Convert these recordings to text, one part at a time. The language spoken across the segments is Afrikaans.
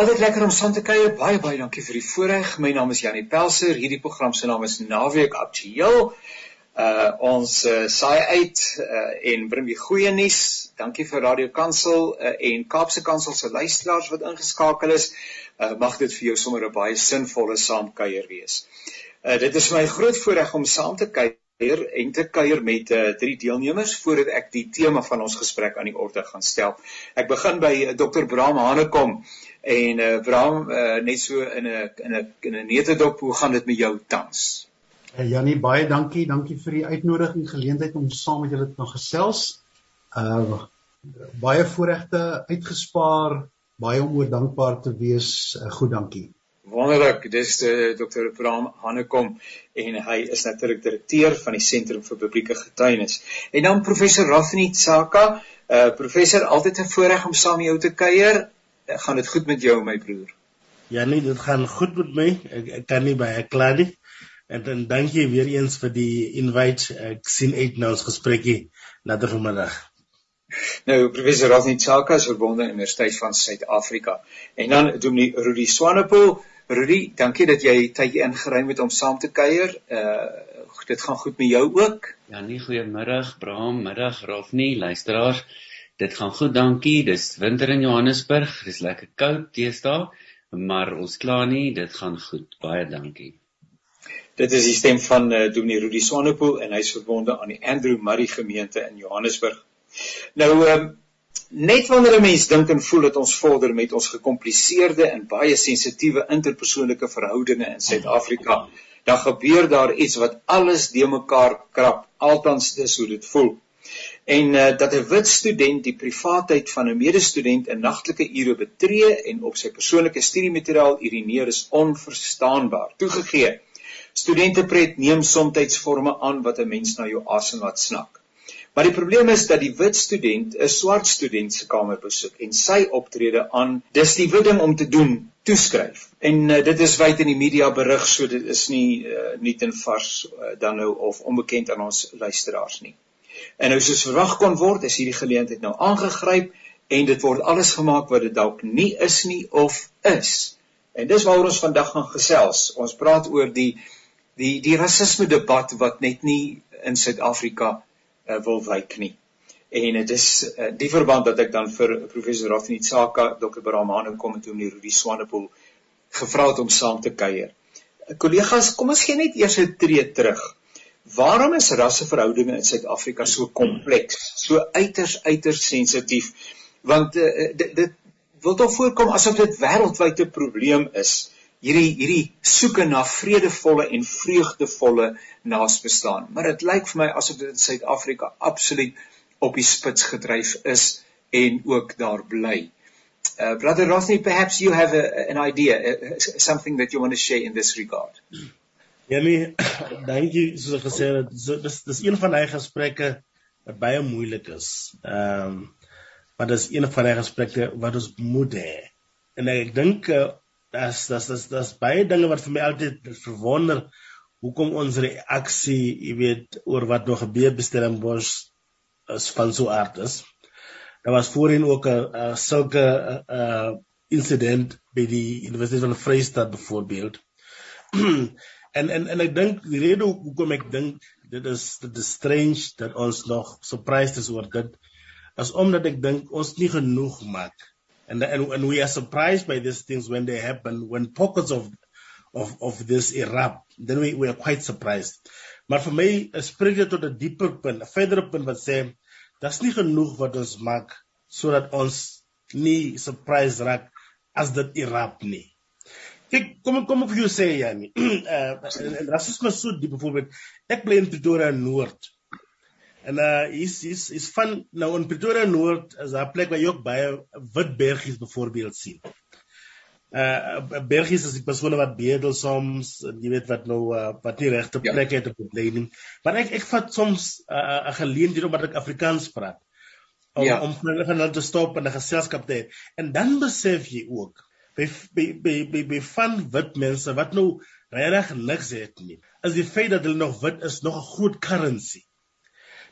Altyd lekker om saam te kuier. Baie baie dankie vir die voorreg. My naam is Janie Pelser. Hierdie program se naam is Naweek Aktueel. Uh ons uh, saai uit uh, en bring die goeie nuus. Dankie vir Radio Kansel uh, en Kaapse Kansel se luisteraars wat ingeskakel is. Uh mag dit vir jou sommer 'n baie sinvolle saamkuier wees. Uh dit is my groot voorreg om saam te kuier en te kuier met uh, drie deelnemers voordat ek die tema van ons gesprek aan die orde gaan stel. Ek begin by uh, Dr. Bram Hanekom. En uh Bram, uh, net so in 'n in 'n in 'n netedop, hoe gaan dit met jou tans? Uh, Janie, baie dankie. Dankie vir die uitnodiging, geleentheid om saam met julle te nog gesels. Uh baie voorregte uitgespaar, baie om oor dankbaar te wees. Uh, goed, dankie. Wonderlik. Dis uh, Dr. Bram Hanekom en hy is natuurlik direkteur van die Sentrum vir Publieke Getuienis. En dan professor Rafni Tsaka, uh professor, altyd 'n voorreg om saam met jou te kuier gaan dit goed met jou my broer? Ja nee, dit gaan goed met my. Ek, ek kan nie baie kla nie. En dan dankie weer eens vir die invite. Ek sien uit na ons gesprekkie later vanmiddag. Nou professor Rafni Chaka is verbonde aan die Universiteit van Suid-Afrika. En dan doen die Rudy Swanepoel. Rudy, dankie dat jy tyd ingeruim het om saam te kuier. Uh dit gaan goed met jou ook. Ja nee, goeiemiddag, Bram, middag Rafni, luisteraars. Dit gaan goed, dankie. Dis winter in Johannesburg. Dis lekker koud teesdae, maar ons kla nie, dit gaan goed. Baie dankie. Dit is die stem van uh, Dominee Rudy Swanepoel en hy's verbonde aan die Andrew Murray gemeente in Johannesburg. Nou ehm um, net wanneer 'n mens dink en voel dat ons vorder met ons gekompliseerde en baie sensitiewe interpersoonlike verhoudinge in Suid-Afrika, dan gebeur daar iets wat alles de mekaar krap. Altans dis hoe dit voel en uh, dat 'n wit student die privaatheid van 'n medestudent in nagtelike ure betree en op sy persoonlike studiemateriaal urineer is onverstaanbaar. Toegegee. Studente pret neem soms forme aan wat 'n mens na jou asem laat snak. Maar die probleem is dat die wit student 'n swart student se kamer besoek en sy optrede aan dis die wit ding om te doen toeskryf. En uh, dit is wyd in die media berig, so dit is nie uh, nie ten vars uh, dan nou of onbekend aan ons luisteraars nie. En nou soos verwag kon word, is hierdie geleentheid nou aangegryp en dit word alles gemaak wat dit dalk nie is nie of is. En dis waaroor ons vandag gaan gesels. Ons praat oor die die die rasisme debat wat net nie in Suid-Afrika uh, wil wyk nie. En dit is uh, die verband dat ek dan vir professor Rafni Tsaka, Dr. Baramano kom en toe meneer Rudy Swanepoel gevra het om saam te kuier. Kollegas, kom ons gee net eers 'n tree terug. Waarom is rasseverhoudinge in Suid-Afrika so kompleks, so uiters uiters sensitief? Want uh, dit dit wil tog voorkom asof dit wêreldwyd 'n probleem is. Hierdie hierdie soeke na vredevolle en vreugdevolle naasbestaan. Maar dit lyk vir my asof dit in Suid-Afrika absoluut op die spits gedryf is en ook daar bly. Uh, Brother Rosny, perhaps you have a, an idea, uh, something that you want to share in this regard. Jamie, dankie soos ek gesê het, dis dis een van daai gesprekke wat baie moeilik is. Ehm um, maar dis een van daai gesprekke wat ons moet hê. En ek dink uh, das das das das baie dinge wat vir my altyd verwonder hoekom ons reaksie, jy weet, oor wat nog gebeur by Stellenbosch is van so aard is. Daar was voorheen ook 'n sulke 'n incident by die Universiteit van Vryheid byvoorbeeld. En en en ek dink die rede hoekom ek dink dit is dit is strange dat ons nog surprised is oor dit is omdat ek dink ons nie genoeg maak. And and and we are surprised by these things when they happen when pockets of of of this erupt then we we are quite surprised. Maar vir my spreek dit tot 'n dieper punt, 'n verdere punt wat sê daar's nie genoeg wat ons maak sodat ons nie surprised raak as dit erupt nie. Kyk, kom kom ek vir jou sê Janie. uh rasisme so diep byvoorbeeld. Ek bly in Pretoria Noord. En uh is is is van nou in Pretoria Noord is daar 'n plek waar jy ook baie wit bergies byvoorbeeld sien. Uh bergies is die persone wat bedel soms, jy weet wat nou uh, wat nie regte ja. plek het op lyn. Maar ek ek vat soms 'n uh, geleentheid omdat ek Afrikaans praat om ja. om van hulle te stop en 'n geselskap te hê. En dan besef jy ook by by by by, by van wit mense wat nou regtig niks het nie. Is die feit dat hulle nog wit is nog 'n groot currency.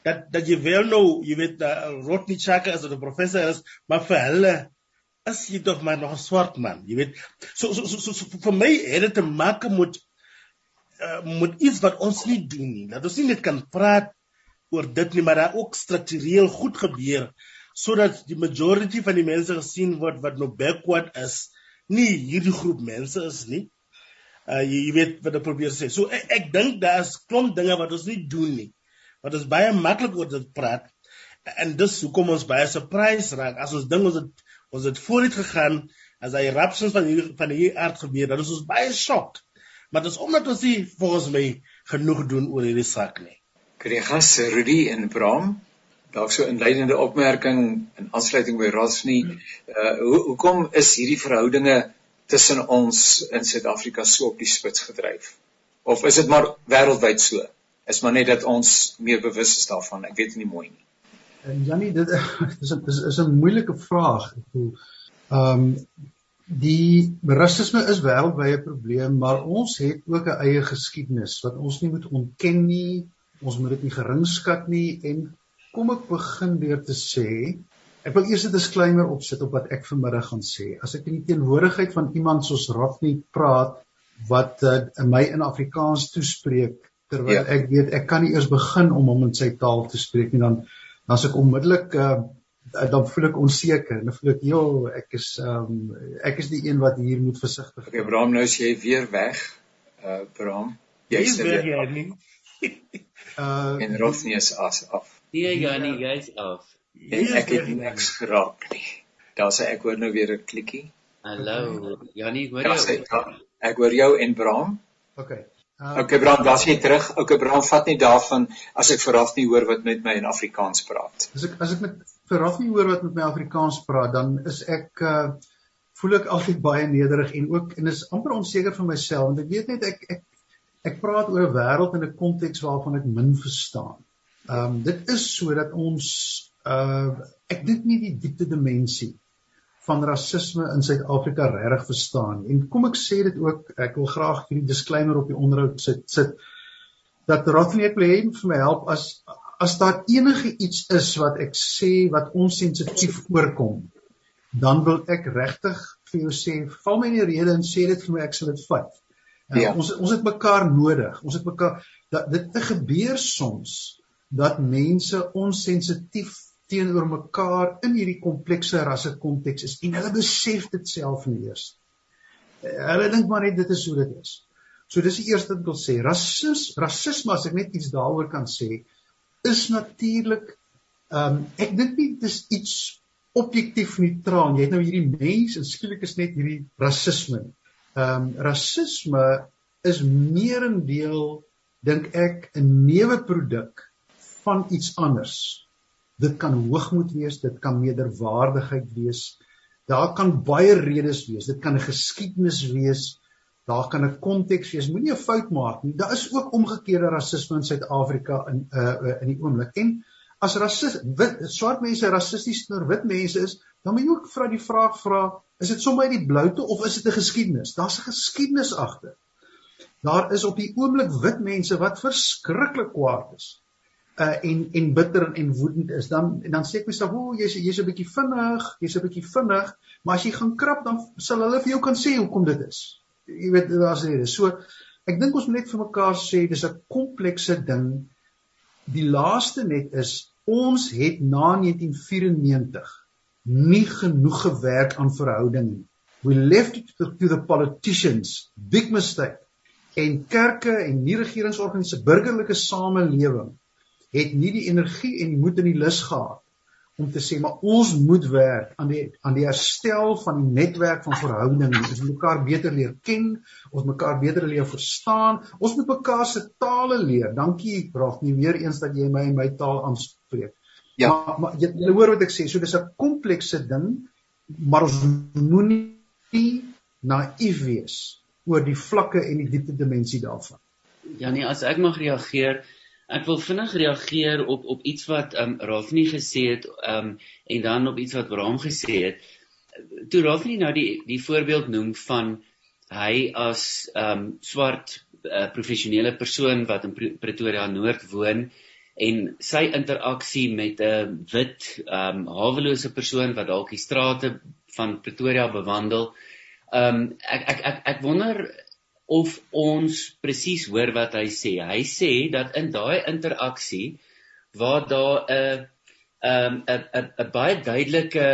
Dat dat jy wel nou, jy weet, uh, Rodney Chaka as 'n professor is, maar vir hulle as jy tog maar nog 'n swart man, jy weet. So so so, so, so vir my het dit te maak met uh, met iets wat ons nie doen nie. Dat ons nie net kan praat oor dit nie, maar daar ook struktureel goed gebeur sodat die majority van die mense gesien word wat nou backward is, nie hierdie groep mense is nie. Uh jy, jy weet wat ek probeer sê. So ek, ek dink daar's klomp dinge wat ons nie doen nie. Wat ons baie maklik oor dit praat. En dis hoekom ons baie surprise raak. As ons ding ons het ons het vooruit gegaan as hy eruptions van hier van hier aard gebeur dan is ons baie shocked. Maar dit is omdat ons nie volgens my genoeg doen oor hierdie saak nie. Kregas Rudy en Bram? Dalk so 'n inleidende opmerking in aansluiting by Rosny uh hoe hoekom is hierdie verhoudinge tussen ons in Suid-Afrika so op die spits gedryf? Of is dit maar wêreldwyd so is maar net dat ons meer bewus is daarvan ek weet nie mooi nie En Jannie, dit is is is 'n moeilike vraag. Ek voel ehm um, die rasisme is wêreldwye probleem, maar ons het ook 'n eie geskiedenis wat ons nie moet ontken nie. Ons moet dit nie geringskat nie en kom ek begin deur te sê Ek wil eers 'n disclaimer opsit op wat ek vanmiddag gaan sê. As ek in die teenwoordigheid van iemand soos Rafni praat wat uh, my in Afrikaans toespreek terwyl ja. ek weet ek kan nie eers begin om hom in sy taal te spreek nie dan dan as ek onmiddellik uh, dan voel ek onseker en dan voel ek jo ek is um, ek is die een wat hier moet versigtig wees. Okay Bram nou is jy weer weg. Uh Bram, jy is weer hier nie. uh en Rosnie is as af. Nee Janie, jy's af. En ek het niks geraak nie. Daar sê ek hoor nou weer 'n klikkie. Hallo, Janie, hoor jy? Ek hoor jou en Bram. Okay. Uh, okay Bram, daar's jy terug. Okay Bram, vat nie daarvan as ek verraf nie hoor wat met my in Afrikaans praat. As ek as ek met verraf nie hoor wat met my Afrikaans praat, dan is ek uh voel ek altyd baie nederig en ook en is amper onseker vir myself want ek weet net ek ek ek praat oor 'n wêreld in 'n konteks waarvan ek min verstaan. Ehm um, dit is sodat ons uh ek dink nie die diepte dimensie van rasisme in Suid-Afrika regtig verstaan. En kom ek sê dit ook, ek wil graag hierdie disclaimer op die onderhoud sit sit dat Rothney ek wil hê vir my help as as daar enige iets is wat ek sê wat onsensitief voorkom, dan wil ek regtig vir jou sê, val my in die rede en sê dit vir my ek sal dit vat. Uh, ja. Ons ons het mekaar nodig. Ons het mekaar dat dit gebeur soms dat mense onsensitief teenoor mekaar in hierdie komplekse rasse konteks is en hulle besef dit self nie eers. Hulle dink maar net dit is hoe dit is. So dis die eerste ding wat ek wil sê. Rasis, rasisme as ek net iets daaroor kan sê, is natuurlik ehm um, ek dink nie dis iets objektief neutraal. Jy het nou hierdie mens en skielik is net hierdie rasisme. Ehm um, rasisme is meerendeel dink ek 'n neuwe produk van iets anders. Dit kan hoogmoed wees, dit kan meerderwaardigheid wees. Daar kan baie redes wees. Dit kan 'n geskiedenis wees. Daar kan 'n konteks wees. Moenie 'n fout maak nie. Daar is ook omgekeerde rasisme in Suid-Afrika in uh in die oomblik. En as rasis wit swart mense rassisties teenoor wit mense is, dan moet jy ook vra die vraag vra, is dit sommer uit die bloute of is dit 'n geskiedenis? Daar's 'n geskiedenis agter. Daar is op die oomblik wit mense wat verskriklik kwaad is uh en en bitter en, en woedend is dan dan sê ek myself o jy's jy's 'n bietjie vinnig jy's 'n bietjie vinnig maar as jy gaan krap dan sal hulle vir jou kan sê hoekom dit is. Jy weet daar's redes. So ek dink ons moet net vir mekaar sê dis 'n komplekse ding. Die laaste net is ons het na 1994 nie genoeg gewerk aan verhouding nie. We left it to, to the politicians. Big mistake. En kerke en nie regeringsorganisasies burgerlike samelewing het nie die energie en die moed en die lus gehad om te sê maar ons moet werk aan die aan die herstel van die netwerk van verhoudinge. Ons moet mekaar beter leer ken, ons mekaar beter leer verstaan. Ons moet mekaar se tale leer. Dankie, Raaf, nie weer eens dat jy my in my taal aanspreek. Ja, maar, maar jy, jy hoor wat ek sê. So dis 'n komplekse ding, maar ons moenie naïef wees oor die vlakke en die diepte dimensie daarvan. Ja nee, as ek mag reageer, Ek wil vinnig reageer op op iets wat ehm um, Rafni gesê het ehm um, en dan op iets wat Bram gesê het. Toe Rafni nou die die voorbeeld noem van hy as ehm um, swart uh, professionele persoon wat in Pretoria Noord woon en sy interaksie met 'n wit ehm um, hawelose persoon wat dalk die strate van Pretoria bewandel. Ehm um, ek, ek ek ek wonder of ons presies hoor wat hy sê. Hy sê dat in daai interaksie waar daar 'n ehm 'n 'n 'n baie duidelike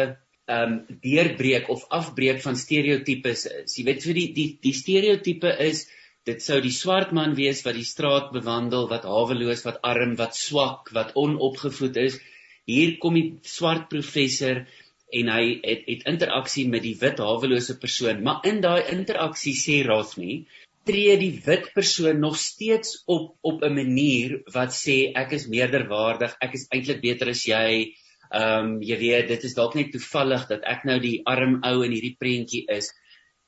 ehm um, deurbreek of afbreek van stereotypes is. Jy weet vir die die die stereotype is dit sou die swart man wees wat die straat bewandel, wat haweloos, wat arm, wat swak, wat onopgevoed is. Hier kom die swart professor en hy het het interaksie met die wit hawelose persoon, maar in daai interaksie sê Rothney tree die wit persoon nog steeds op op 'n manier wat sê ek is meerderwaardig, ek is eintlik beter as jy. Ehm um, jy weet, dit is dalk net toevallig dat ek nou die arm ou in hierdie prentjie is.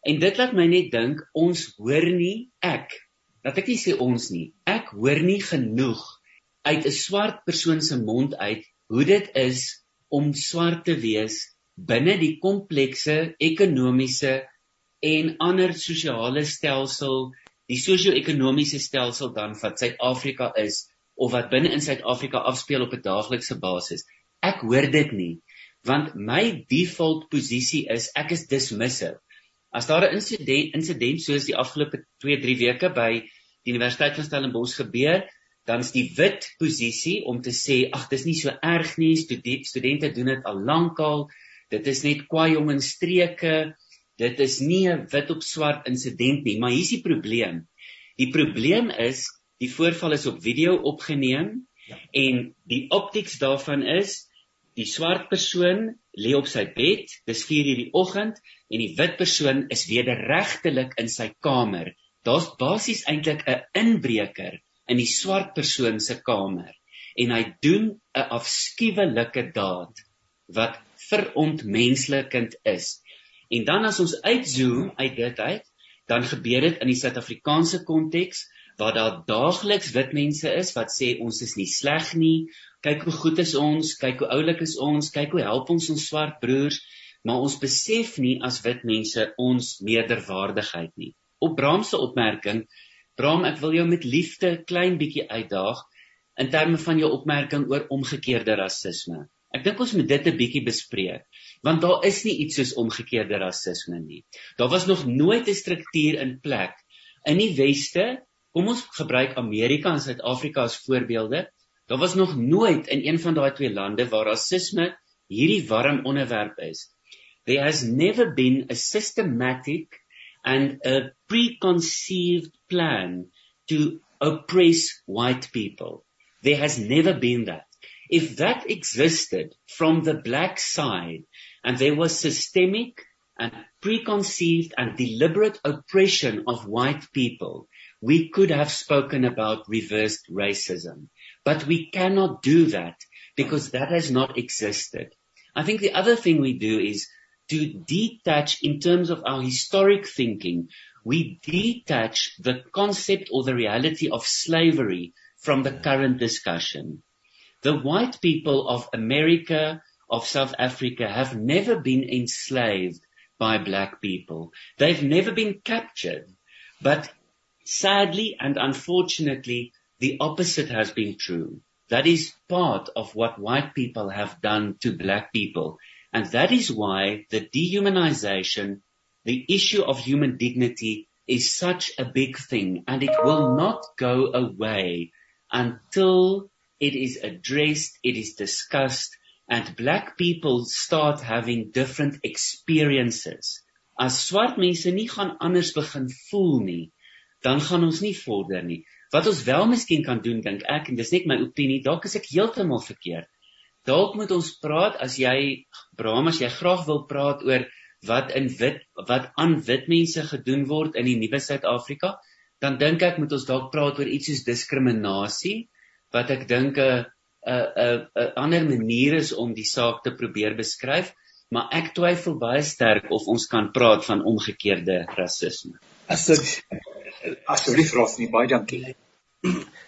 En dit laat my net dink ons hoor nie ek dat ek nie sê ons nie. Ek hoor nie genoeg uit 'n swart persoon se mond uit hoe dit is om swart te wees binne die komplekse ekonomiese en ander sosiale stelsel, die sosio-ekonomiese stelsel dan wat Suid-Afrika is of wat binne in Suid-Afrika afspeel op 'n daaglikse basis. Ek hoor dit nie, want my default posisie is ek is dismissive. As daar 'n insident insident soos die afgelope 2-3 weke by die Universiteit van Stellenbosch gebeur, dan is die wit posisie om te sê ag dis nie so erg nie, studente doen dit al lankal, Dit is net kwaai jong in streke. Dit is nie 'n wit op swart insident nie, maar hier's die probleem. Die probleem is die voorval is op video opgeneem ja. en die optics daarvan is die swart persoon lê op sy bed, dis 4:00 die oggend en die wit persoon is wederregtelik in sy kamer. Daar's basies eintlik 'n inbreker in die swart persoon se kamer en hy doen 'n afskuwelike daad wat verontmenslikend is. En dan as ons uitzoom uit dit uit, dan gebeur dit in die Suid-Afrikaanse konteks waar daar daagliks wit mense is wat sê ons is nie sleg nie, kyk hoe goed is ons, kyk hoe oulik is ons, kyk hoe help ons ons swart broers, maar ons besef nie as wit mense ons meerderwaardigheid nie. Op Bram se opmerking, Bram, ek wil jou met liefde klein bietjie uitdaag in terme van jou opmerking oor omgekeerde rasisme. Ek dink ons moet dit 'n bietjie bespreek, want daar is nie iets soos omgekeerde rasisme nie. Daar was nog nooit 'n struktuur in plek in die weste, kom ons gebruik Amerika en Suid-Afrika as voorbeelde. Daar was nog nooit in een van daai twee lande waar rasisme hierdie warm onderwerp is. There has never been a systematic and a preconceived plan to oppress white people. There has never been that. If that existed from the black side and there was systemic and preconceived and deliberate oppression of white people, we could have spoken about reversed racism. But we cannot do that because that has not existed. I think the other thing we do is to detach in terms of our historic thinking, we detach the concept or the reality of slavery from the current discussion. The white people of America, of South Africa have never been enslaved by black people. They've never been captured. But sadly and unfortunately, the opposite has been true. That is part of what white people have done to black people. And that is why the dehumanization, the issue of human dignity is such a big thing and it will not go away until it is addressed, it is discussed, and black people start having different experiences. As swart mense nie gaan anders begin voel nie, dan gaan ons nie vorder nie. Wat ons wel miskien kan doen, dink ek, en dis net my opinie, dalk is ek heeltemal verkeerd. Dalk moet ons praat as jy Bram as jy graag wil praat oor wat in wit wat aan wit mense gedoen word in die nuwe Suid-Afrika, dan dink ek moet ons dalk praat oor iets soos diskriminasie wat ek dink 'n 'n 'n 'n ander manier is om die saak te probeer beskryf, maar ek twyfel baie sterk of ons kan praat van omgekeerde rasisme. As ek asseblief vra nie baie dankie.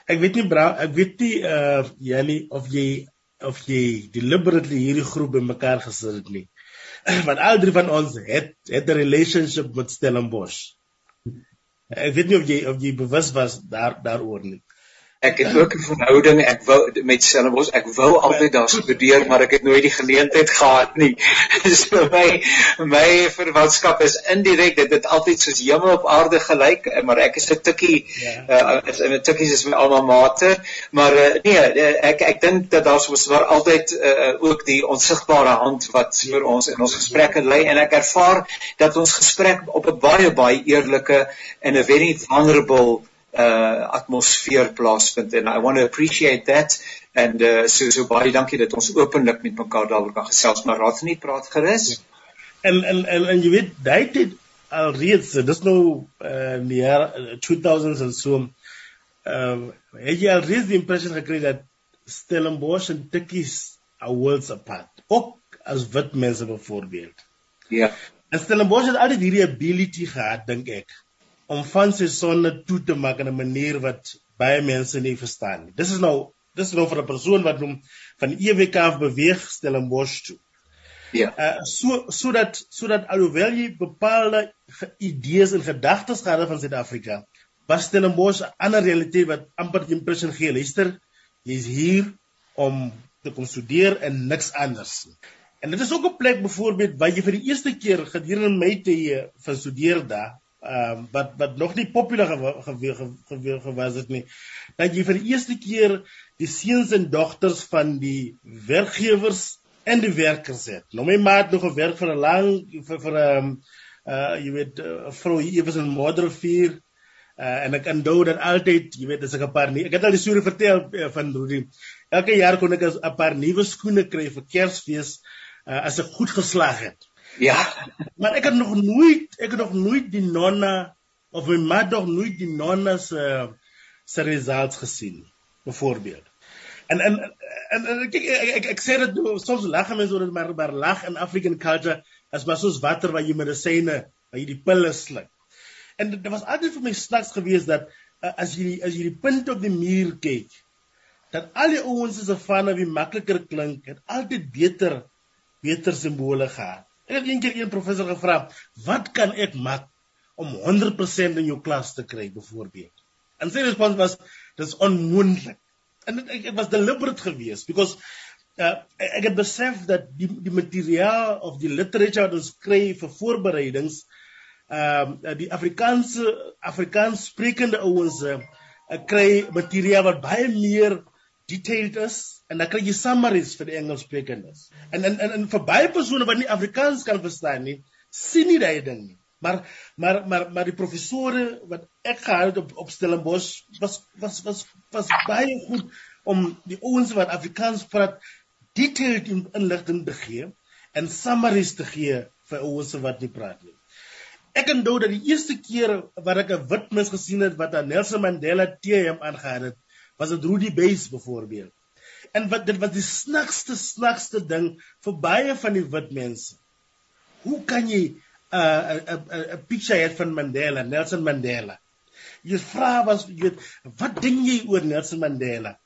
Ek weet nie bra, ek weet nie uh Janie of jy of jy deliberately hierdie groep bymekaar gesit het nie. Want al drie van ons het het 'n relationship met Stellenbosch. Ek weet nie of jy of jy bewus was daar daaroor nie. Ek het ook 'n verhouding, ek wou met Stellenbosch, ek wou altyd daar studeer, maar ek het nooit die geleentheid gehad nie. Dis vir my my verwantskap is indirek, dit het altyd soos hemel op aarde gelyk, maar ek is 'n tikkie ja. uh, in 'n tikkies is my alma mater, maar uh, nee, ek ek dink dat daar soos waar altyd uh, ook die onsigbare hand wat vir ons in ons gesprekke lê en ek ervaar dat ons gesprek op 'n baie baie eerlike en 'n very vulnerable uh atmosfeer plaasvind en I want to appreciate that and uh so so baie dankie dat ons openlik met mekaar daaroor kan gesels maar raad nie praat gerus. Ja. En en en en jy weet daai het al reeds dis nou uh in die jaar 2000s uh, en so um, het jy al reeds die impression gekry dat Stellenbosch en Tikkies are worlds apart. Ook as wit mense byvoorbeeld. Ja. En Stellenbosch het altyd hierdie ability gehad dink ek om van sy sonde toe te maak in 'n manier wat baie mense nie verstaan nie. Dis is nou dis is nou vir 'n persoon wat hom van EWK af beweeg Stellenbosch toe. Ja. Uh so sodat sodat alhoewel jy bepaalde idees en gedagtes gehad van Suid-Afrika, was Stellenbosch 'n ander realiteit wat amper die impressie gee. Luister, jy's hier om te kom studeer en niks anders nie. En dit is ook 'n plek byvoorbeeld waar jy vir die eerste keer gedurende my tye van studeer daar ehm uh, wat wat nog nie populêr gewees het nie dat jy vir die eerste keer die seuns en dogters van die werkgewers en die werkers het. Nou my ma het nog gewerk vir 'n lang vir vir 'n um, uh jy weet 'n uh, vrou hier was in Moddervier uh en ek onthou dat altyd jy weet as ek 'n paar nie ek het al die storie vertel uh, van Rudy. Elke jaar kon ek 'n paar nuwe skoene kry vir Kersfees uh as ek goed geslaag het. Ja. Maar ek het nog nooit ek het nog nooit die nonna of my ma nog nooit die nonna se se results gesien byvoorbeeld. En en en, en ek, ek ek ek sê dit soms lag mense oor dit maar maar lag in African culture as maar soos water wat jy medisyne wat jy die pille sluk. En dit was altyd vir my snaaks geweest dat uh, as jy as jy die punt op die muur kyk dat al die ouens is van wie makliker klink het altyd beter beter simbole gehad. Ek het eendag een professor gevra, "Wat kan ek maak om 100% in jou klas te kry byvoorbeeld?" En sy respons was, "Dis onmoontlik." En dit ek, ek was deliberate geweest because uh, ek het besef dat die die materiaal of die literature wat ons kry vir voorbereidings ehm uh, die Afrikaanse Afrikaans sprekende ouens uh, kry materiaal wat baie meer detailed is en dan kry jy summaries vir die Engelssprekendes. En en en, en vir baie persone wat nie Afrikaans kan verstaan nie, sien nie daai ding nie. Maar maar maar maar die professore wat ek gehad het op op Stellenbosch was was was was baie goed om die ouens wat Afrikaans praat detailed inligting te gee en summaries te gee vir ouens wat nie praat nie. Ek onthou dat die eerste keer wat ek 'n wit mens gesien het wat aan Nelson Mandela TM aangegaan het, was dit Rudy Base byvoorbeeld. En wat dit was die snakste snakste ding vir baie van die wit mense. Hoe kan jy 'n uh, 'n 'n 'n picture hê van Mandela, Nelson Mandela? Jy vra was jy weet, wat dink jy oor Nelson Mandela?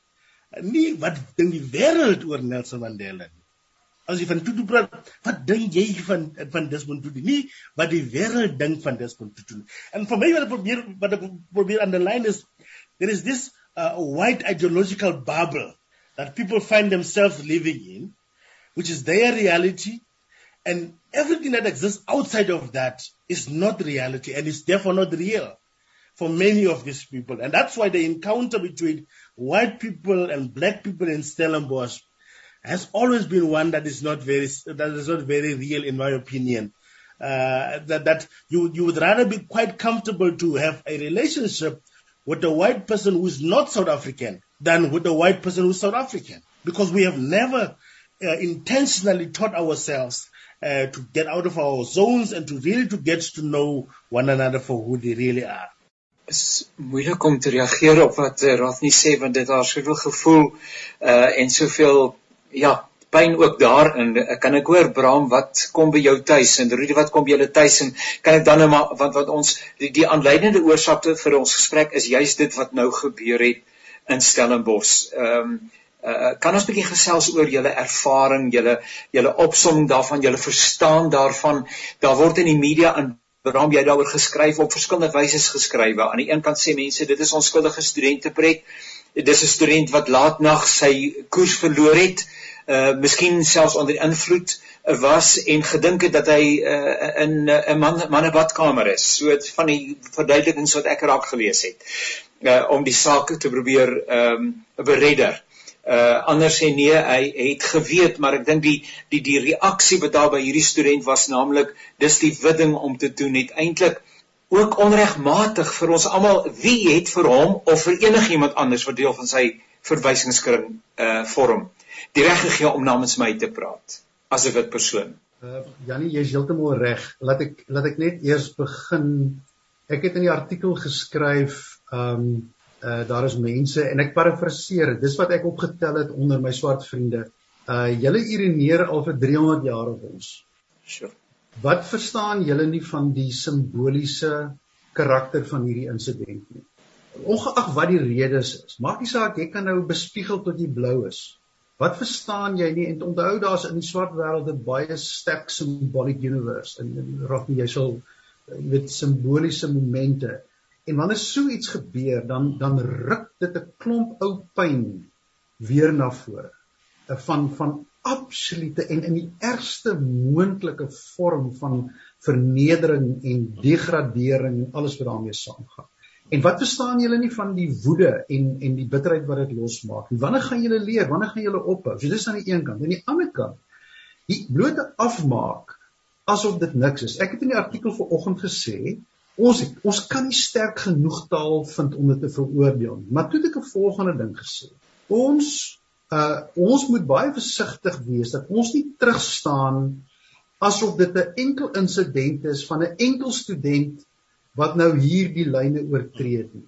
Nee, wat dink die wêreld oor Nelson Mandela? As jy van Tutu praat, wat dink jy van van Desmond Tutu? Nee, wat die wêreld dink van Desmond Tutu. En vir my wat ek probeer wat ek probeer underline is there is this uh, white ideological bubble that people find themselves living in, which is their reality, and everything that exists outside of that is not reality and is therefore not real for many of these people. And that's why the encounter between white people and black people in Stellenbosch has always been one that is not very that is not very real in my opinion. Uh, that that you you would rather be quite comfortable to have a relationship with a white person who is not South African than with a white person who's South African. Because we have never uh, intentionally taught ourselves uh, to get out of our zones and to really to get to know one another for who they really are. is moeilik om te reageer op wat uh, Rathni sê want dit daar soveel gevoel uh en soveel ja pyn ook daarin kan ek hoor Bram wat kom by jou tuis en Rudy wat kom by julle tuis en kan ek dan nou maar want wat ons die, die aanleidende oorsake vir ons gesprek is juist dit wat nou gebeur het in Stellenbosch. Ehm um, uh, kan ons 'n bietjie gesels oor julle ervaring, julle julle opsomming daarvan, julle verstaan daarvan. Daar word in die media in waarom jy daaroor geskryf op verskillende wyse geskrywe. Aan die een kant sê mense dit is onskuldige studente pret dis 'n student wat laatnag sy koers verloor het, uh miskien selfs onder invloed was en gedink het dat hy uh, in 'n uh, man manne badkamer is. So van die verduidelikings wat ek raak gelees het uh om die saak te probeer um, beredder. Uh anders sê nee, hy het geweet, maar ek dink die die die reaksie wat daar by hierdie student was naamlik dis die widding om te doen het eintlik ook onregmatig vir ons almal wie het vir hom of vir enigiemand anders wat deel van sy verwysingskring uh vorm die reg gegee om namens my te praat as 'n wit persoon. Uh Janie, jy's heeltemal reg. Laat ek laat ek net eers begin. Ek het in die artikel geskryf um uh daar is mense en ek parafraseer, dis wat ek opgetel het onder my swart vriende. Uh julle urineer al vir 300 jaar op ons. Sure. Wat verstaan julle nie van die simboliese karakter van hierdie insident nie? Ongeag wat die redes is, maak nie saak jy kan nou bespiegel tot jy blou is. Wat verstaan jy nie? En onthou daar's in die swart wêreld 'n baie sterk symbolic universe en reg jy sal met simboliese momente. En wanneer so iets gebeur dan dan ruk dit 'n klomp ou pyn weer na vore. Van van absolute en in die ergste moontlike vorm van vernedering en degradering en alles wat daarmee saamgaan. En wat verstaan julle nie van die woede en en die bitterheid wat dit losmaak nie? Wanneer gaan julle leer? Wanneer gaan julle ophou? So dis aan die een kant. Aan die ander kant, die blote afmaak asof dit niks is. Ek het in die artikel vanoggend gesê, ons het, ons kan nie sterk genoeg taal vind om dit te veroordeel nie. Maar toe het ek 'n volgende ding gesê. Ons uh ons moet baie versigtig wees dat ons nie terugstaan asof dit 'n enkel insident is van 'n enkel student wat nou hier die lyne oortree het nie.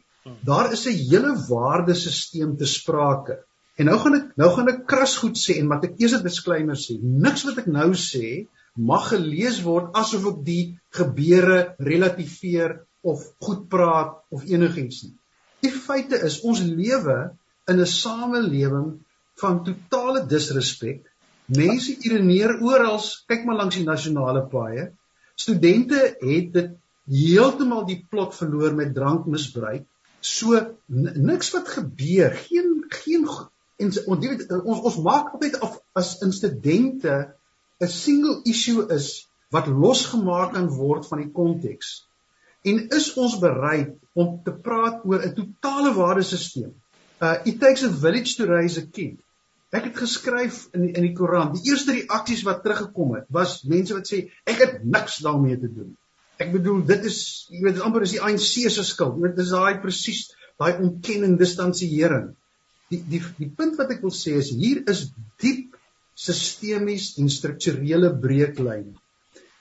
Daar is 'n hele waardesisteem te sprake. En nou gaan ek nou gaan ek kras goed sê en wat ek eers 'n disclaimer sê. Niks wat ek nou sê mag gelees word asof ek die gebeure relativeer of goed praat of enigiets nie. Die feite is ons lewe in 'n samelewing van totale disrespek. Mense irineer oral, kyk maar langs die nasionale paaie. Studente het dit heeltemal die plot verloor met drankmisbruik. So niks wat gebeur, geen geen en ons ons ons maak altyd af as in studente 'n single issue is wat losgemaak kan word van die konteks. En is ons bereid om te praat oor 'n totale waardesisteem? Uh it takes a village to raise a king. Ek het geskryf in die, in die Koran, die eerste reaksies wat teruggekom het, was mense wat sê ek het niks daarmee te doen. Ek bedoel dit is jy weet dit amper is die ANC se skuld. Dit is daai presies daai ontkenning, distansiering. Die die die punt wat ek wil sê is hier is diep sistemies en strukturele breeklyne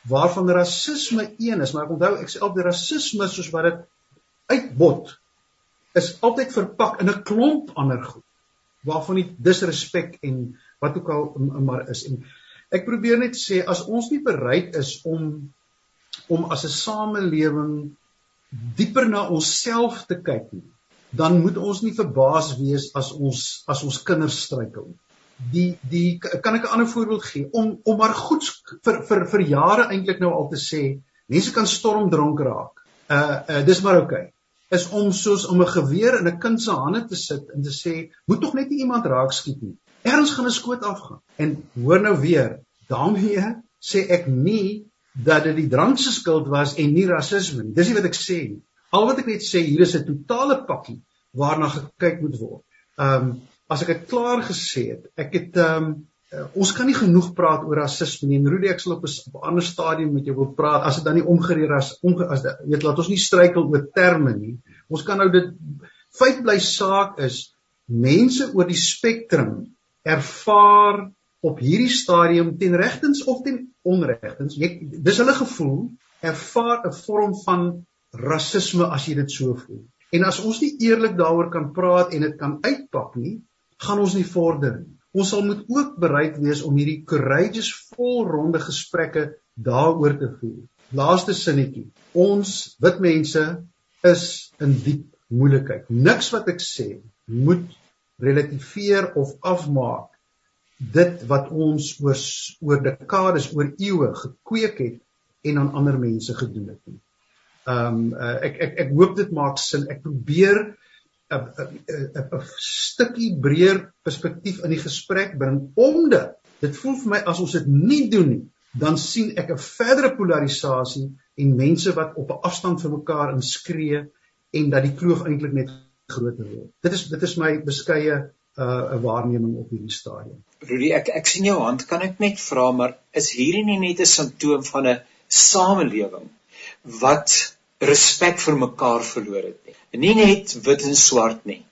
waarvan rasisme een is, maar ek onthou ek sê altyd rasisme soos wat dit uitbot is altyd verpak in 'n klomp ander goed waarvan die disrespek en wat ook al maar is en ek probeer net sê as ons nie bereid is om om as 'n samelewing dieper na onsself te kyk nie dan moet ons nie verbaas wees as ons as ons kinders struikel die die kan ek 'n ander voorbeeld gee om om maar goed vir vir vir jare eintlik nou al te sê mense kan stormdronk raak uh, uh dis maar oukei okay is om soos om 'n geweer in 'n kind se hande te sit en te sê, moet tog net nie iemand raak skiet nie. Erns gaan 'n skoot afgaan. En hoor nou weer, daarmee sê ek nie dat dit die drank se skuld was en nie rasisme nie. Dis nie wat ek sê nie. Al wat ek net sê, hier is 'n totale pakkie waarna gekyk moet word. Ehm um, as ek dit klaar gesê het, ek het ehm um, uh, ons kan nie genoeg praat oor rasisme nie. En Rudy ek sal op 'n ander stadium met jou wil praat as dit dan nie omgereer as onge, as dit weet laat ons nie struikel oor terme nie. Ons kan nou dit feit bly saak is mense oor die spektrum ervaar op hierdie stadium ten regtens of ten onregtens. Dis hulle gevoel ervaar 'n vorm van rasisme as jy dit so voel. En as ons nie eerlik daaroor kan praat en dit kan uitpak nie, gaan ons nie vorder nie. Ons sal moet ook bereid wees om hierdie courageous volronde gesprekke daaroor te voer. Laaste sinnetjie. Ons wit mense is in diep moeilikheid. Niks wat ek sê moet relativeer of afmaak dit wat ons oor oor dekades, oor eeue gekweek het en aan ander mense gedoen het nie. Um uh, ek ek ek hoop dit maak sin. Ek probeer 'n stukkie breër perspektief in die gesprek bring omdat dit voel vir my as ons dit nie doen nie, dan sien ek 'n verdere polarisasie en mense wat op 'n afstand van mekaar inskree en dat die kloof eintlik net groter word. Dit is dit is my beskeie 'n uh, waarneming op hierdie stadium. Rudy, ek ek sien jou hand, kan ek net vra maar is hierdie nie net 'n simptoom van 'n samelewing wat respek vir mekaar verloor het nie. Nie net wit en swart nie.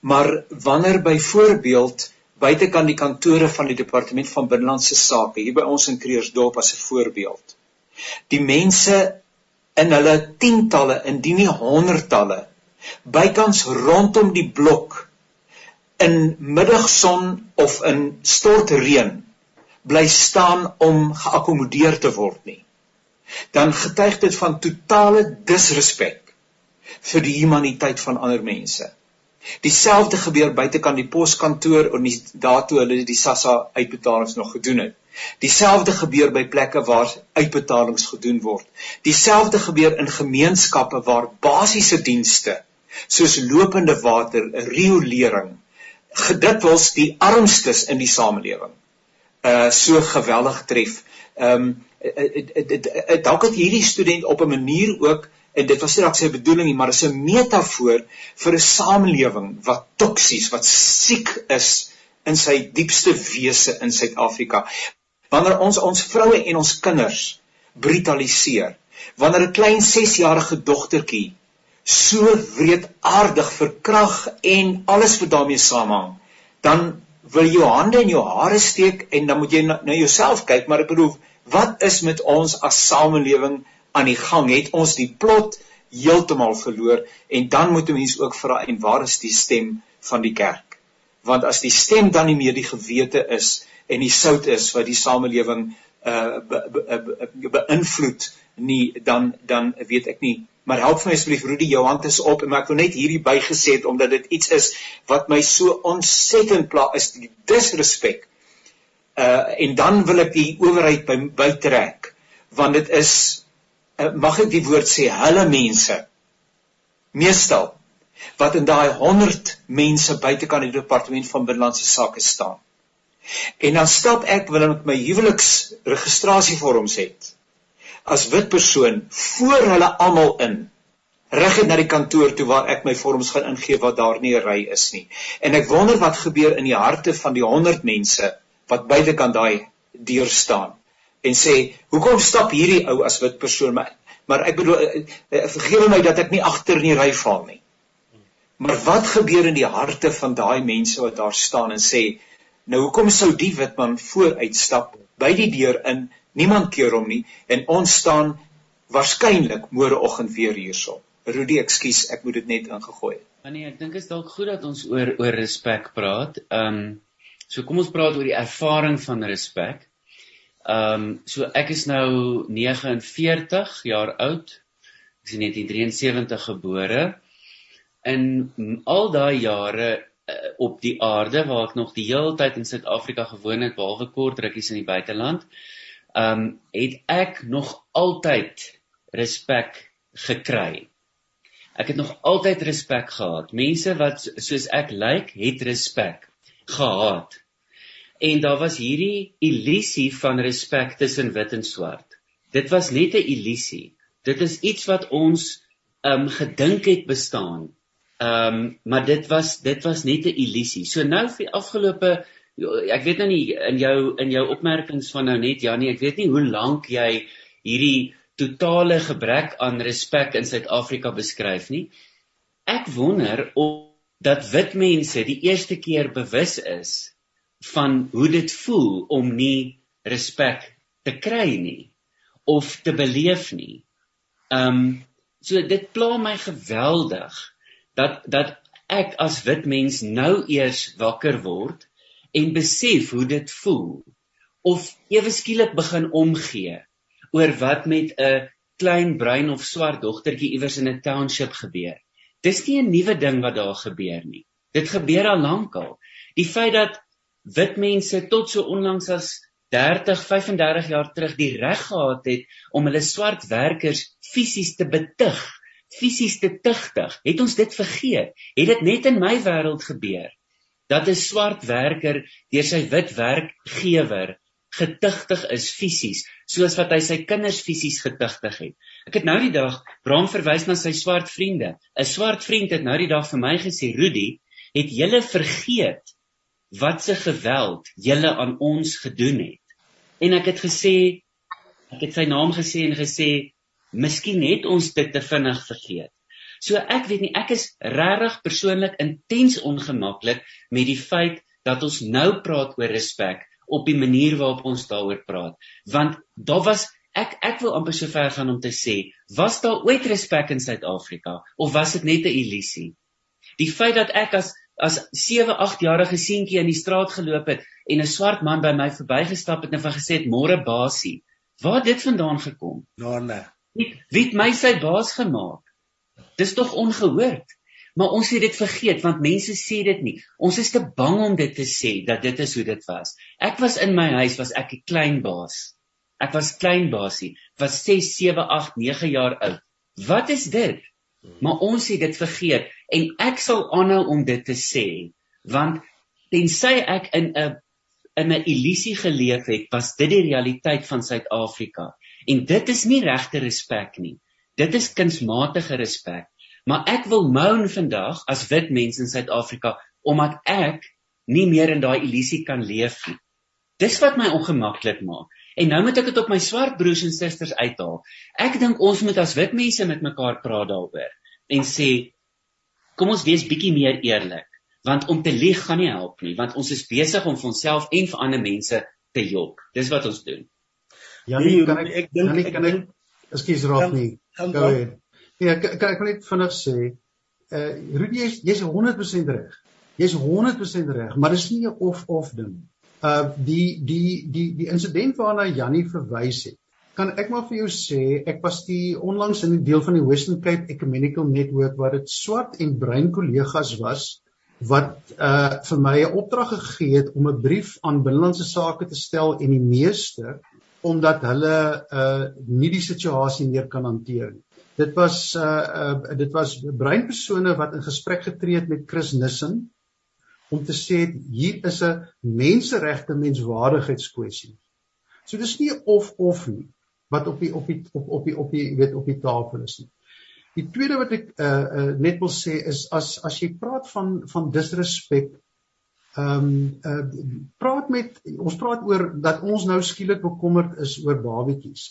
Maar wanneer byvoorbeeld buitekant die kantore van die departement van binnelandse sake hier by ons in Kreersdorp as 'n voorbeeld. Die mense in hulle tientalle, indien nie honderdtalle, bykans rondom die blok in middagson of in stortreën bly staan om geakkommodeer te word nie dan getuig dit van totale disrespek vir die humaniteit van ander mense. Dieselfde gebeur buitekant die poskantoor en die daartoe hulle die SASSA uitbetalings nog gedoen het. Dieselfde gebeur by plekke waar uitbetalings gedoen word. Dieselfde gebeur in gemeenskappe waar basiese dienste soos lopende water, riolering, gedikwels die armstes in die samelewing uh so geweldig tref. Ehm um, dalk het hierdie student op 'n manier ook en dit was nie dalk sy bedoeling nie, maar is 'n metafoor vir 'n samelewing wat toksies, wat siek is in sy diepste wese in Suid-Afrika. Wanneer ons ons vroue en ons kinders brutaliseer, wanneer 'n klein 6-jarige dogtertjie so wreedaardig verkrag en alles wat daarmee saamhang, dan wil jou hande in jou hare steek en dan moet jy na, na jouself kyk, maar ek bedoel Wat is met ons as samelewing aan die gang? Het ons die plot heeltemal verloor? En dan moet 'n mens ook vra en waar is die stem van die kerk? Want as die stem dan nie meer die gewete is en die sout is wat die samelewing uh beïnvloed nie dan dan weet ek nie maar help my asseblief Rudy jou hand is op en ek wil net hierdie bygeset omdat dit iets is wat my so ontsettend pla is die disrespek uh en dan wil ek die owerheid by bytrek want dit is uh, mag ek die woord sê hulle mense meestal wat in daai 100 mense buitekant die departement van binnelandse sake staan. En dan stap ek wil met my huweliks registrasievorms het as wit persoon voor hulle almal in rig het na die kantoor toe waar ek my vorms gaan ingee wat daar nie 'n ry is nie. En ek wonder wat gebeur in die harte van die 100 mense wat buitekant daai deur staan en sê hoekom stap hierdie ou as wit persoon? Maar maar ek bedoel eh, eh, vergewe my dat ek nie agter in die ry val nie. Maar wat gebeur in die harte van daai mense wat daar staan en sê nou hoekom sou die wit man vooruit stap by die deur in niemand keer hom nie en ons staan waarskynlik môreoggend weer hierso Rudy ekskuus ek moet dit net ingegooi het Nee, ek dink dit is dalk goed dat ons oor oor respek praat. Ehm um, So kom ons praat oor die ervaring van respek. Ehm um, so ek is nou 49 jaar oud. Ek is in 1973 gebore. In al daai jare uh, op die aarde waar ek nog die hele tyd in Suid-Afrika gewoon het behalwe kort rukkies in die buiteland, ehm um, het ek nog altyd respek gekry. Ek het nog altyd respek gehad. Mense wat soos ek lyk, het respek gehad. En daar was hierdie illusie van respek tussen wit en swart. Dit was net 'n illusie. Dit is iets wat ons um gedink het bestaan. Um maar dit was dit was net 'n illusie. So nou vir die afgelope ek weet nou nie in jou in jou opmerkings van nou net Janie, ek weet nie hoe lank jy hierdie totale gebrek aan respek in Suid-Afrika beskryf nie. Ek wonder of dat wit mense die eerste keer bewus is van hoe dit voel om nie respek te kry nie of te beleef nie. Um so dit pla my geweldig dat dat ek as wit mens nou eers wakker word en besef hoe dit voel of ewe skielik begin omgee oor wat met 'n klein bruin of swart dogtertjie iewers in 'n township gebeur. Dis nie 'n nuwe ding wat daar gebeur nie. Dit gebeur al lankal. Die feit dat wit mense tot so onlangs as 30, 35 jaar terug die reg gehad het om hulle swart werkers fisies te betug fisies te tugtig. Het ons dit vergeet? Het dit net in my wêreld gebeur? Dat 'n swart werker deur sy wit werkgewer getugtig is fisies, soos wat hy sy kinders fisies getugtig het. Ek het nou die dag Bram verwys na sy swart vriende. 'n Swart vriend het nou die dag vir my gesê, "Rudy, het julle vergeet wat se geweld julle aan ons gedoen het?" En ek het gesê, ek het sy naam gesê en gesê, Miskien het ons dit te vinnig vergeet. So ek weet nie, ek is regtig persoonlik intens ongemaklik met die feit dat ons nou praat oor respek op die manier waarop ons daaroor praat. Want daar was ek ek wil amper so ver gaan om te sê, was daar ooit respek in Suid-Afrika of was dit net 'n illusie? Die feit dat ek as as 7, 8 jarige seentjie in die straat geloop het en 'n swart man by my verbygestap het en vir gesê het môre basie, waar het dit vandaan gekom? Nou nee. Wie wie het my sy baas gemaak? Dis tog ongehoord. Maar ons het dit vergeet want mense sê dit nie. Ons is te bang om dit te sê dat dit is hoe dit was. Ek was in my huis was ek 'n klein baas. Ek was klein baasie, was 6, 7, 8, 9 jaar oud. Wat is dit? Maar ons het dit vergeet en ek sal aanhou om dit te sê want tensy ek in 'n in 'n illusie geleef het, was dit die realiteit van Suid-Afrika. En dit is nie regte respek nie. Dit is kunsmatige respek. Maar ek wil moan vandag as wit mens in Suid-Afrika omdat ek nie meer in daai illusie kan leef nie. Dis wat my ongemaklik maak. En nou moet ek dit op my swart broers en susters uithaal. Ek dink ons moet as wit mense met mekaar praat daaroor en sê kom ons wees bietjie meer eerlik want om te lieg gaan nie help nie want ons is besig om vir onsself en vir ander mense te jok. Dis wat ons doen. Janie, nee, kan ek ek dink ek kan ek Ekskuus raak nie. Go ahead. Nee, ek kan ek wil net vinnig sê, uh Rudy jy's jy's 100% reg. Jy's 100% reg, maar dis nie 'n of of ding. Uh die die die die insident waarna Janie verwys het. Kan ek maar vir jou sê, ek was die onlangs in 'n deel van die Western Cape Ecumenical Network waar dit swart en bruin kollegas was wat uh vir my 'n opdrag gegee het om 'n brief aan binnelandse sake te stel en die meester omdat hulle uh nie die situasie meer kan hanteer nie. Dit was uh, uh dit was breinpersone wat in gesprek getree het met Chris Nissen om te sê hier is 'n menseregte menswaardigheidskwessie. So dis nie of of nie wat op die op die op op die op die weet op die tafel is nie. Die tweede wat ek uh, uh net wil sê is as as jy praat van van disrespek Ehm um, uh, praat met ons praat oor dat ons nou skielik bekommerd is oor babetjies.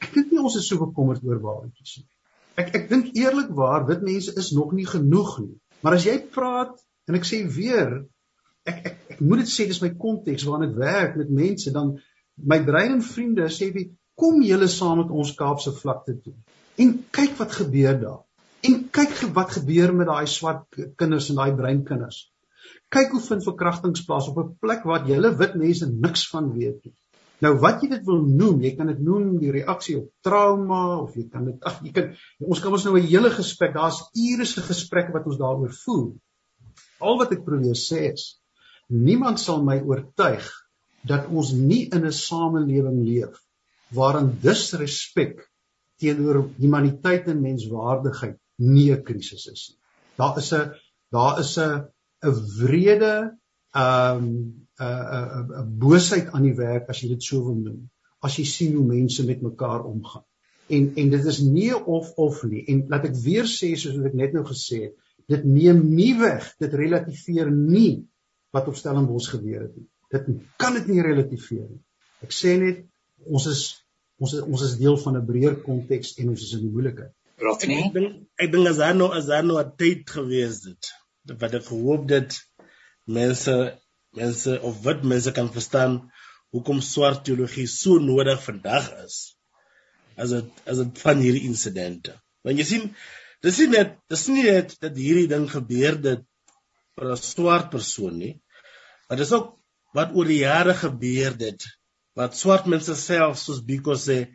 Ek dink nie ons is so bekommerd oor babetjies nie. Ek ek dink eerlikwaar wit mense is nog nie genoeg nie. Maar as jy praat en ek sê weer ek ek ek moet dit sê dis my konteks waarin ek werk met mense dan my brein en vriende sê wie kom julle saam met ons Kaapse vlakte toe en kyk wat gebeur daar. En kyk wat gebeur met daai swart kinders en daai bruin kinders kyk hoe vind verkrachtings plaas op 'n plek wat julle wit mense niks van weet nie. Nou wat jy dit wil noem, jy kan dit noem die reaksie op trauma of jy kan dit ag jy kan ons kan ons nou 'n hele gesprek, daar's ure se gesprekke wat ons daaroor voer. Al wat ek probeer sê is niemand sal my oortuig dat ons nie in 'n samelewing leef waarin disrespek teenoor humaniteit en menswaardigheid nie 'n krisis is nie. Daar is 'n daar is 'n 'n wrede ehm 'n 'n 'n boosheid aan die werk as jy dit so wil noem. As jy sien hoe mense met mekaar omgaan. En en dit is nie of of nie. En laat ek weer sê soos wat ek net nou gesê het, dit neem nie weg, dit relativeer nie wat op Stellenbosch gebeur het nie. Dit kan dit nie relativeer nie. Ek sê net ons is ons is ons is deel van 'n breër konteks en ons is in die moeilikheid. Ek dink ek dink as daar nou as daar nou 'n tyd gewees het wat ek hoop dat mense mense of wit mense kan verstaan hoekom swart teologie so nodig vandag is as dit as dit van hierdie insidente. Want jy sien, dis nie net dis nie net dat hierdie ding gebeur dit vir 'n swart persoon nie. Maar dis ook wat oor die jare gebeur dit wat swart mense self soos Biko sê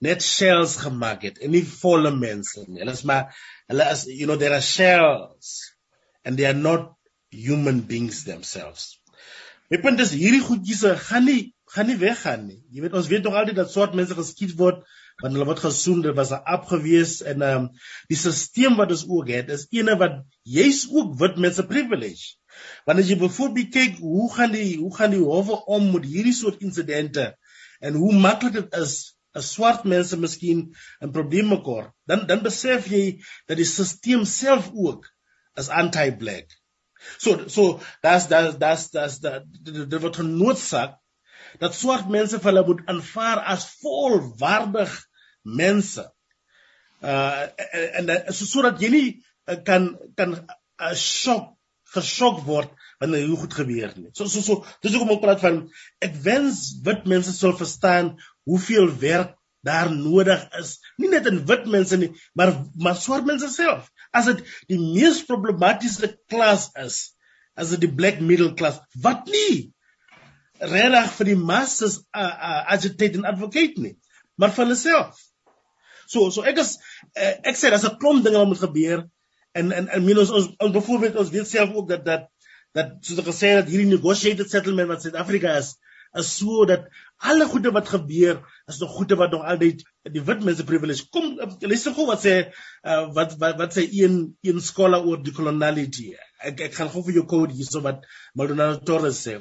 net shells gemaak het en nie volle mense nie. Hulle is maar hulle is you know there are shells and they are not human beings themselves. My punt is hierdie goedjies gaan nie gaan nie weggaan nie. Jy weet ons weet nog altyd dat swart mense geskiet word want hulle word gesoen dit was 'n afgewees en ehm um, die stelsel wat ons ook het is ene wat jy's ook wit mense privilege want as jy byvoorbeeld kyk hoe gaan die hoe gaan die howe om met hierdie soort insidente en hoe maklik dit is as swart mense miskien 'n probleem mekaar dan dan besef jy dat die stelsel self ook is anti-black so so that's that's that's that's that dit word noodsaak dat swart mense vir hulle moet aanvaar as volwaardig mense. Uh en en so sodat jy nie uh, kan kan uh, shock geskok word wanneer dit goed gebeur nie. So so so dis hoekom ek praat van ek wens wit mense sou verstaan hoeveel werk daar nodig is. Nie net in wit mense nie, maar maar swart mense self. As dit die mees problematiese klas is, as dit die black middle class, wat nie regtig vir die masses uh, uh, agitate en advocate nie, maar vir hulle self. So so ek is uh, ek sê daar's 'n klomp dinge wat moet gebeur en en en minus ons ons byvoorbeeld ons weet self ook dat dat dat soos ek gesê het hierdie negotiated settlement wat Suid-Afrika is is so dat alle goede wat gebeur is nog goede wat nog altyd die wit mense privilege kom. Lees gou wat sê uh, wat wat wat sê een een scholar oor die coloniality ek ek gaan gou vir jou code hier so wat Maldonado Torres sê.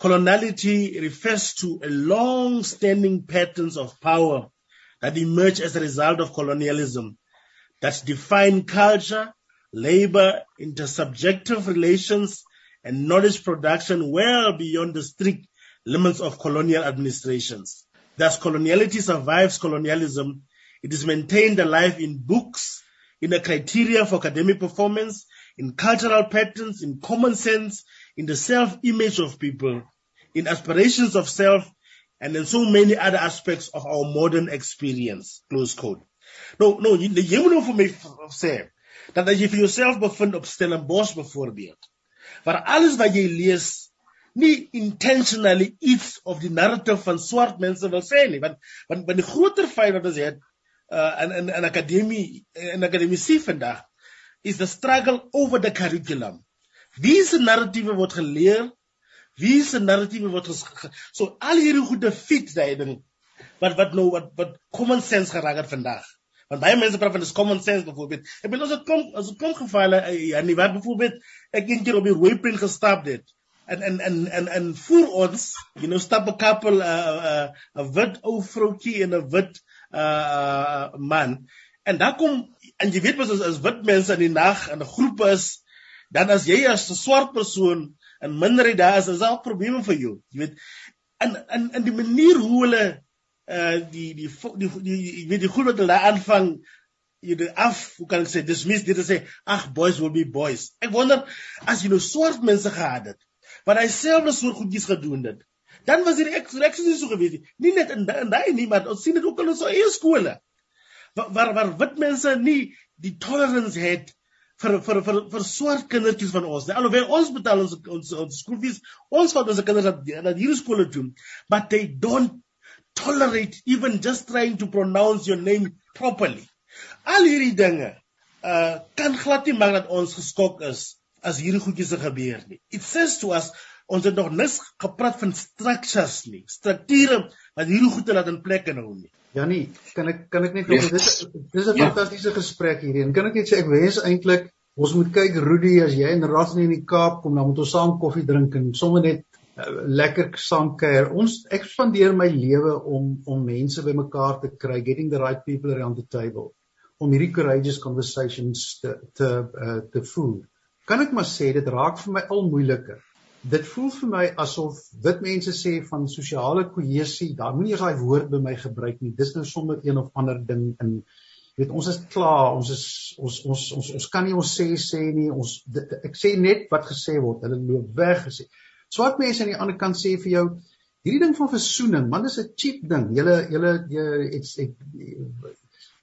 Coloniality refers to a long-standing patterns of power that emerge as a result of colonialism that define culture, labor, intersubjective relations, and knowledge production well beyond the strict limits of colonial administrations. Thus, coloniality survives colonialism. It is maintained alive in books, in the criteria for academic performance, in cultural patterns, in common sense, in the self-image of people, in aspirations of self, and in so many other aspects of our modern experience. Close quote. No, no, jy moet nou vir my sê dat as jy vir jouself bevind op Stellenbosch byvoorbeeld, waar alles wat jy lees nie intentionally iets of die narrative van swart mense wil sê nie, want want, want die groter feit wat ons het uh, in in in akademie in akademie vandag is the struggle over the curriculum. Wie se narratiewe word geleer Wie se narratiewe word so al hierdie goede fit daai ding wat wat nou wat wat common sense geraak het vandag. Want baie mense praat van dis common sense byvoorbeeld. Ek bedoel as dit kom as dit kom gevalle eh, ja nie wat byvoorbeeld ek een keer op die waypoint gestap het en en en en en voor ons you know stap 'n couple 'n uh, 'n uh, 'n wit ou vroutjie en 'n wit uh, uh man en dan kom en jy weet mos as, as wit mense in die nag in 'n groep is dan as jy as 'n swart persoon en minderheid daar is, is daar probleme vir jou. Jy weet, in in in die manier hoe hulle uh die die die die jy weet die goed wat hulle aanvang jy die af, hoe kan ek sê, dismiss dit sê ag boys will be boys. Ek wonder as jy nou swart mense gehad het wat hy self so soort goedjies gedoen het. Dan was die reaksie nie so gewees nie. Nie net in daai nie, maar ons sien dit ook in ons eie skole. Waar waar, waar wit mense nie die tolerance het vir vir vir vir swart kindertjies van ons. Alhoewel ons betaal ons ons, ons skoolfees, ons vat ons kinders dat dat hierdie skole toe, but they don't tolerate even just trying to pronounce your name properly. Al hierdie dinge uh kan glad nie maak dat ons geskok is as hierdie goedjies gebeur nie. It says to us ons het nog nis gepraat van structures nie, strukture wat hierdie goede laat in plek hou nie. Janie, kan ek kan ek net nog dit dis 'n ja. fantastiese gesprek hierheen. Kan ek net sê ek wens eintlik ons moet kyk Rudy as jy en Rasnie in die Kaap kom, dan moet ons saam koffie drink en sommer net uh, lekker saam kuier. Ons ek spandeer my lewe om om mense bymekaar te kry, getting the right people around the table om hierdie courageous conversations te te uh, te voer. Kan ek maar sê dit raak vir my al moeiliker dit voel vir my asof wit mense sê van sosiale kohesie, daar moenie eens daai woord by my gebruik nie. Dis nou sommer een of ander ding in weet ons is klaar, ons is ons ons ons ons kan nie ons sê sê nie. Ons dit, ek sê net wat gesê word. Hulle loop weg gesê. Swart mense aan die ander kant sê vir jou hierdie ding van versoening, man, dis 'n cheap ding. Julle julle jy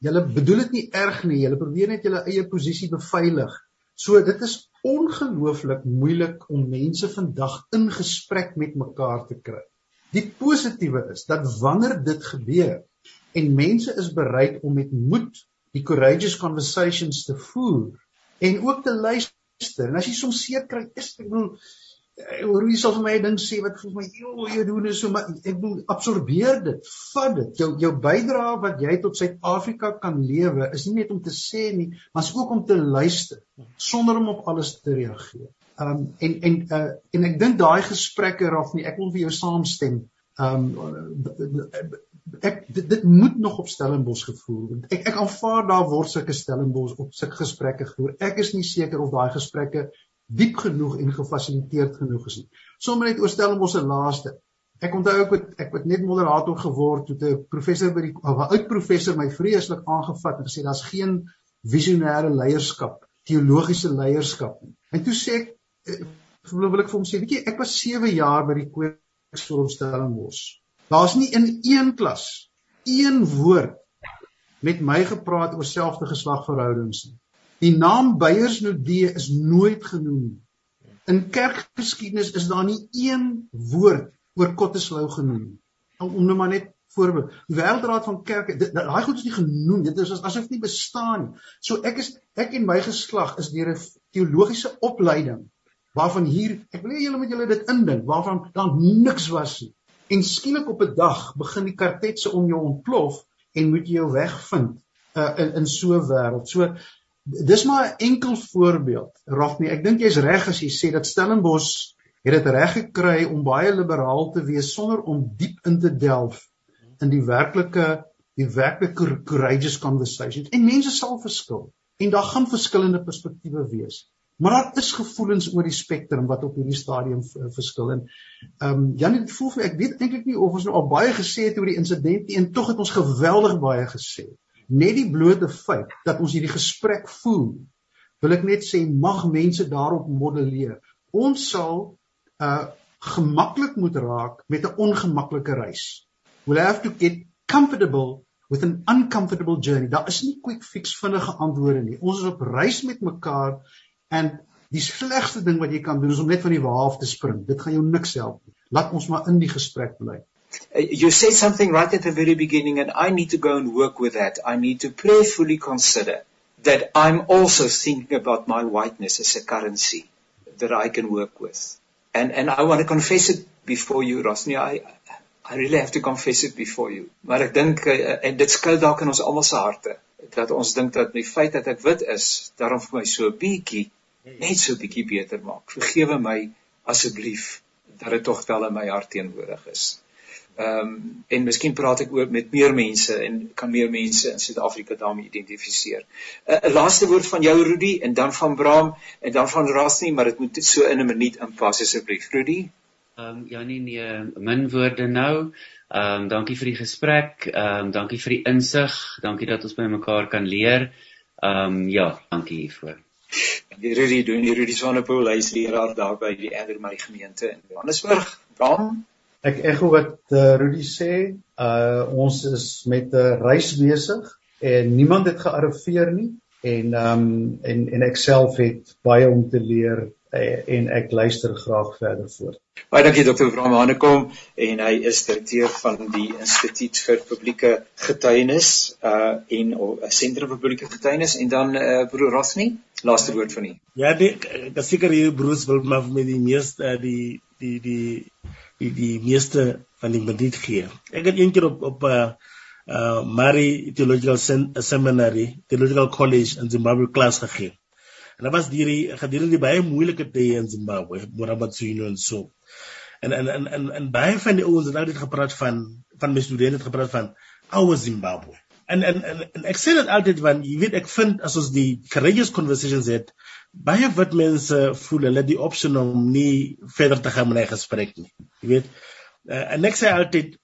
julle bedoel dit nie erg nie. Julle probeer net julle eie posisie beveilig. So dit is ongelooflik moeilik om mense vandag in gesprek met mekaar te kry. Die positiewe is dat wanneer dit gebeur en mense is bereid om met moed die courageous conversations te voer en ook te luister. En as jy soms seer kry, is ek bedoel hoe jy sal vir my ding sê wat vir my joh jy doen is so maar ek bedoel absorbeer dit vat dit jou jou bydrae wat jy tot Suid-Afrika kan lewe is nie net om te sê nie maar is ook om te luister sonder om op alles te reageer. Um en en uh, en ek dink daai gesprekke raaf nie ek wil vir jou saamstem. Um ek dit, dit moet nog op Stellenbosch gevoer word. Ek ek aanvaar daar word sulke Stellenbosch op sulke gesprekke gevoer. Ek is nie seker of daai gesprekke diep genoeg en gefasiliteerd genoeg is nie. Sommige net oorstel om ons se laaste. Ek onthou ook wat ek het net moderator geword toe 'n professor by die 'n oud professor my vreeslik aangevat en gesê daar's geen visionêre leierskap, teologiese leierskap nie. En toe sê ek eh, wil ek vir hom sê, weet jy, ek was 7 jaar by die Kweekskoolstelling Bos. Daar's nie in een klas een woord met my gepraat oor selfde geslagverhoudings nie. Die naam Beyersnodee is nooit genoem nie. In kerkgeskiedenis is daar nie een woord oor Kotteslou genoem nie. Om nou maar net voorbeeld. Die wêreldraad van kerke, daai goed is nie genoem. Dit is asof nie bestaan nie. So ek is ek en my geslag is deur 'n teologiese opleiding waarvan hier ek wil julle met julle dit indink waarvan daar niks was nie. En skielik op 'n dag begin die kartetse om jou ontplof en moet jy jou weg vind uh, in in so 'n wêreld. So dis maar 'n enkel voorbeeld. Rafnie, ek dink jy's reg as jy sê dat Stellenbosch het dit reg gekry om baie liberaal te wees sonder om diep in te delf in die werklike die werklike courageous conversations. En mense sal verskil en daar gaan verskillende perspektiewe wees. Maar daar is gevoelens oor die spektrum wat op hierdie stadium verskil en ehm um, Janie, voel vir ek weet eintlik nie of ons nou al baie gesê het oor die insident nie en tog het ons geweldig baie gesê net die blote feit dat ons hierdie gesprek voel wil ek net sê mag mense daarop modelleer. Ons sal uh gemaklik moet raak met 'n ongemaklike reis. We'll have to get comfortable with an uncomfortable journey. Daar is nie quick fix vinnige antwoorde nie. Ons is op reis met mekaar en die slegste ding wat jy kan doen is om net van die wa af te spring. Dit gaan jou niks help nie. Laat ons maar in die gesprek bly you said something right at the very beginning, and I need to go and work with that. I need to prayerfully consider that I'm also thinking about my whiteness as a currency that I can work with. And, and I want to confess it before you, Rosni. I, I really have to confess it before you. Maar ek dink uh, en dit skuil dalk in ons almal se harte dat ons dink dat die feit dat ek wit is, daarom vir my so 'n bietjie net so 'n bietjie beter maak. Vergewe my asseblief dat dit tog wel in my hart teenwoordig is. Ehm um, en miskien praat ek ook met meer mense en kan meer mense in Suid-Afrika daarmee identifiseer. 'n uh, Laaste woord van jou Rudy en dan van Bram en dan van Rasni, maar dit moet so in 'n minuut inpas asseblief. Rudy? Ehm um, Janie nee, min woorde nou. Ehm um, dankie vir die gesprek. Ehm um, dankie vir die insig. Dankie dat ons by mekaar kan leer. Ehm um, ja, dankie hiervoor. Die Rudy doen die Rudy Swanepoel, hy is leraar daar by die Ender my gemeente in Johannesburg. Bram? Ek ekho wat uh, Rudy sê, uh ons is met 'n uh, reis besig en niemand het gearriveer nie en ehm um, en en ek self het baie om te leer uh, en ek luister graag verder voort. Baie dankie Dr. Bram Hanekom en hy is direkteur van die Instituut vir Publieke Getuienis uh en 'n sentrum vir publieke getuienis en dan uh broer Rosni, laaste woord van u. Ja, ek ek seker hier broers wil maar met die meeste uh, die die die die die meeste van die minuut gee. Ek het eendag op op 'n uh, uh Mary Theological Seminary, Theological College in Zimbabwe klas gegee. En dit was hierdie gedurende die baie moeilike tye in Zimbabwe, Morabatsuino en so. En en en en, en baie van die ouens het altyd gepraat van van my studente het gepraat van ouer Zimbabwe. En en en, en ek sê dit altyd want jy weet ek vind as ons die courageous conversations het baie wit mense voel hulle die opsie om nie verder te gaan met 'n gesprek nie. Jy weet, uh, en ek sê altyd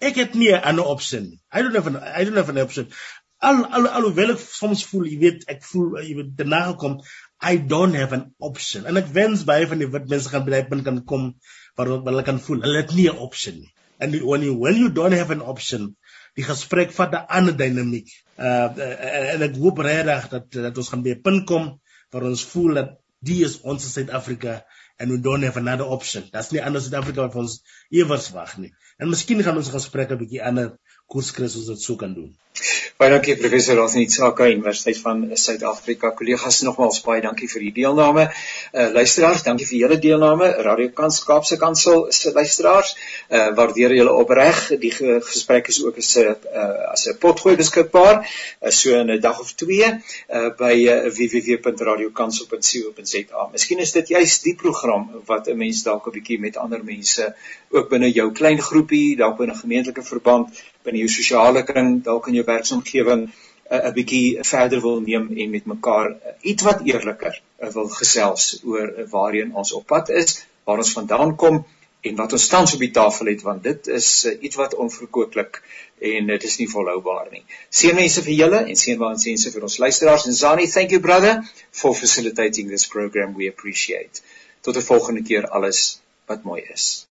ek het nie 'n ander opsie nie. I don't have an I don't have an option. Al al alhoewel ek soms voel, jy weet, ek voel jy weet daarna gekom I don't have an option. En ek wens baie van die wit mense gaan by daai punt kan kom waar hulle kan voel hulle het nie 'n opsie nie. And when you when you don't have an option, die gesprek vat 'n ander dinamiek. Uh, uh en ek hoop regtig dat dat ons gaan by 'n punt kom waar ons voel dat die is ons Suid-Afrika and we don't have another option. Dat's nie anders Suid-Afrika wat ons ewers wag nie. En miskien gaan ons gesprekke 'n bietjie ander koers ons dit sou kan doen. Baie dankie professor Rosnie Tsaka Universiteit van Suid-Afrika. Kollegas nogmaals baie dankie vir die deelname. Uh luisteraars, dankie vir julle deelname. Radio Kans Kaapse Kansel se luisteraars, uh waardeer julle opreg. Die ge gesprek is ook as 'n uh, as 'n potgooi beskikbaar, uh, so in 'n dag of twee uh by uh, www.radiokansel.co.za. Miskien is dit juist die program wat 'n mens dalk 'n bietjie met ander mense ook binne jou klein groepie, dalk binne 'n gemeentelike verband binne jou sosiale kring, dalk in jou werksomgewing eh, 'n bietjie verder wil neem en met mekaar eh, iets wat eerliker eh, wil gesels oor waarheen ons op pad is, waar ons vandaan kom en wat ons tans op die tafel het want dit is iets wat onverkooplik en dit is nie volhoubaar nie. Seënwense vir julle en seënwense vir ons luisteraars en Zani, thank you brother for facilitating this program. We appreciate. Tot 'n volgende keer alles wat mooi is.